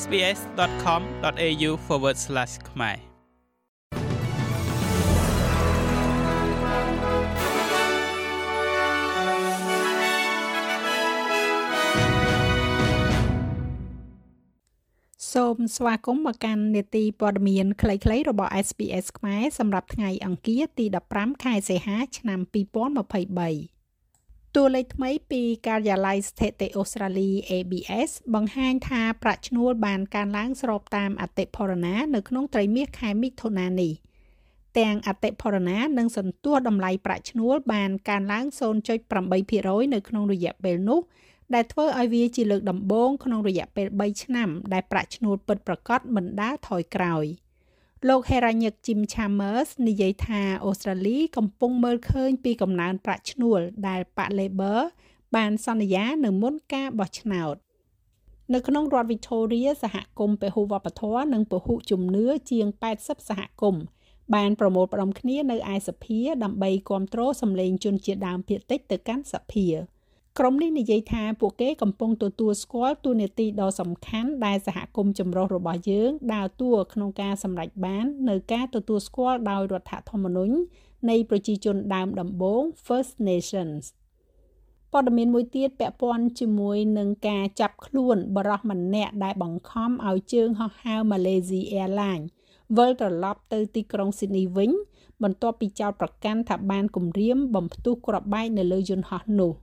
sbs.com.au/ ខ្មែរសូមស្វាគមន៍មកកាន់នេតិព័ត៌មានខ្លីៗរបស់ SBS ខ្មែរសម្រាប់ថ្ងៃអង្គារទី15ខែសីហាឆ្នាំ2023 តួលេខថ្មីពីការិយាល័យស្ថិតិអូស្ត្រាលី ABS បង្ហាញថាប្រាក់ឈ្នួលបានកើនឡើងស្របតាមអតិផរណានៅក្នុងត្រីមាសខែមិថុនានេះទាំងអតិផរណានិងសន្ទុះតម្លៃប្រាក់ឈ្នួលបានកើនឡើង0.8%នៅក្នុងរយៈពេលនោះ ដែលធ្វើឲ្យវាជាលើកដំបូងក្នុងរយៈពេល3ឆ្នាំដែលប្រាក់ឈ្នួលពិតប្រាកដមិនដើរថយក្រោយ។ លោក Heranyck Jim Chalmers និយាយថាអូស្ត្រាលីកំពុងមើលឃើញពីកំណើនប្រាក់ឈ្នួលដែលប៉ា Labor បានសន្យានៅមុនការបោះឆ្នោតនៅក្នុងរដ្ឋ Victoria សហគមន៍ពហុវប្បធម៌និងពហុជំនឿជាង80សហគមន៍បានប្រមូលផ្ដុំគ្នានៅឯសភាដើម្បីគ្រប់គ្រងសម្លេងជនជាតិដើមភាគតិចទៅកាន់សភា ក្រុមនេះនិយាយថាពួកគេកំពុងទទួលស្គាល់ទូនាទីដ៏សំខាន់ដែលសហគមន៍ចម្រុះរបស់យើងដើរតួក្នុងការសម្រេចបាននៅការទទួលស្គាល់ដោយរដ្ឋធម្មនុញ្ញនៃប្រជាជនដើមដំបូង First Nations ព័ត៌មានមួយទៀតពាក់ព័ន្ធជាមួយនឹងការចាប់ខ្លួនបរិះម្នាក់ដែលបង្ខំឲ្យជើងហោះហើរ Malaysia Airlines វិលត្រឡប់ទៅទីក្រុង Sydney វិញ បន្ទាប់ពីចោទប្រកាន់ថាបានគំរាមបំផ្ទុះគ្រាប់បែកនៅលើយន្តហោះនោះ។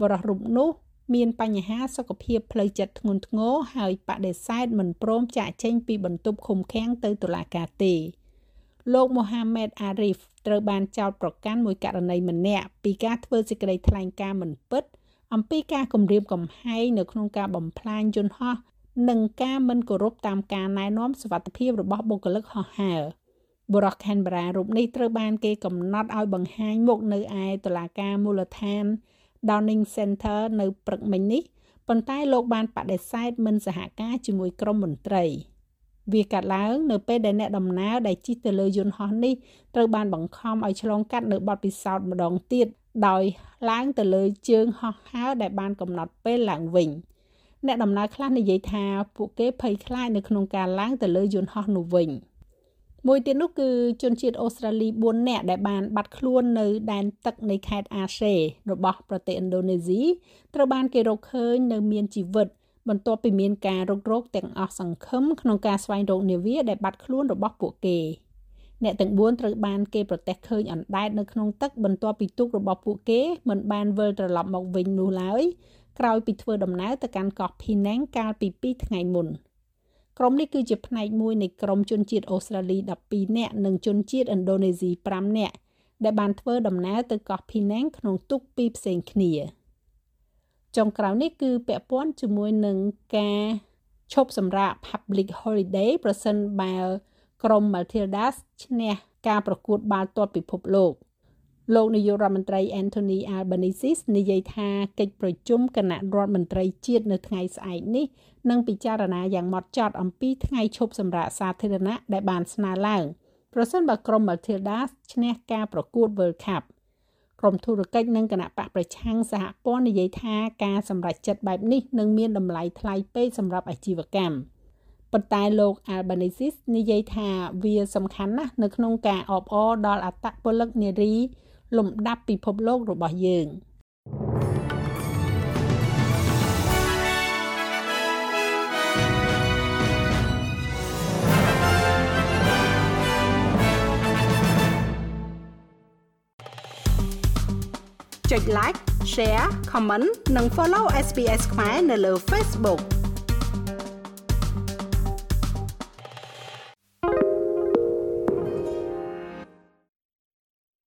បរិះរូបនោះ មានបញ្ហាសុខភាពផ្លូវចិត្តធ្ងន់ធ្ងរហើយបដិសេធមិនព្រមចាកចេញពីបន្ទប់ឃុំឃាំងទៅតុលាការទេលោកមូហាម៉េតអារីហ្វត្រូវបានចោទប្រកាន់មួយករណីម្នាក់ពីការធ្វើសេចក្តីថ្លែងការណ៍មិនពិត អំពីការគំរាមកំហែងនៅក្នុងការបំផ្លាញយន្តហោះនិងការមិនគោរពតាមការណែនាំសុវត្ថិភាពរបស់បុគ្គលិកហោះហើរបុរស Canberra រូបនេះត្រូវបានគេកំណត់ឲ្យបង្ហាញមុខនៅឯតុលាការមូលដ្ឋាន Downing Center នៅព្រឹកមិញនេះប៉ុន្តែលោកបានបដិសេធមិនសហការជាមួយក្រុមមន្ត្រីវាកាត់ឡើងនៅពេលដែលអ្នកដំណើរដែលជិះទៅលើយន្តហោះនេះត្រូវបានបង្ខំឲ្យឆ្លងកាត់នៅបទពិសោធន៍ម្ដងទៀតដោយឡើងទៅលើជើងហោះហើរដែលបានកំណត់ពេលឡើងវិញអ្នកដំណើរខ្លះនិយាយថាពួកគេភ័យខ្លាចនៅក្នុងការឡើងទៅលើយន្តហោះនោះវិញ។ មួយទៀតនោះគឺជនជាតិអូស្ត្រាលី4នាក់ដែលបានបាត់ខ្លួននៅដែនទឹកនៃខេត្តអាសេរបស់ប្រទេសឥណ្ឌូនេស៊ីត្រូវបានគេរកឃើញនៅមានជីវិតបន្ទាប់ពីមានការរុករកទាំងអស់សង្ឃឹមក្នុងការស្វែងរកនាវាដែលបាត់ខ្លួនរបស់ពួកគេអ្នកទាំង4ត្រូវបានគេប្រទះឃើញអណ្ដែតនៅក្នុងទឹកបន្ទាប់ពីទូករបស់ពួកគេមិនបានវិលត្រឡប់មកវិញនោះឡើយក្រោយពីធ្វើដំណើរទៅកាន់កោះ Penang កាលពី2ថ្ងៃមុន។ ក្រុមនេះគឺជាផ្នែកមួយនៃក្រុមជនជាតិអូស្ត្រាលី12នាក់និងជនជាតិឥណ្ឌូនេស៊ី5នាក់ដែលបានធ្វើដំណើរទៅកោះ Penang ក្នុងទូកពីរផ្សេងគ្នាចុងក្រោយនេះគឺពាក់ព័ន្ធជាមួយនឹងការឈប់សម្រាក Public Holiday ប្រសិនបើក្រុម Matildas ឈ្នះការប្រកួតបាល់ទាត់ពិភពលោក លោកនាយករដ្ឋមន្ត្រី Anthony Albanese និយាយថាកិច្ចប្រជុំគណៈរដ្ឋមន្ត្រីជាតិនៅថ្ងៃស្អែកនេះនឹងពិចារណាយ៉ាងម៉ត់ចត់អំពីថ្ងៃឈប់សម្រាកសាធារណៈដែលបានស្នើឡើងប្រសិនបើក្រុម Matildas ឈ្នះការប្រកួត World Cup ក្រុមធុរកិច្ចនិងគណៈបកប្រឆាំងសហព័ន្ធនិយាយថាការសម្រេចចិត្តបែបនេះនឹងមានតម្លៃថ្លៃពេកសម្រាប់អាជីវកម្មប៉ុន្តែលោក Albanese និយាយថាវាសំខាន់ណាស់នៅក្នុងការអបអរដល់អត្តពលិកនារី លំដាប់ពិភពលោករបស់យើងចុច like share comment និង follow SPS ខ្មែរនៅលើ Facebook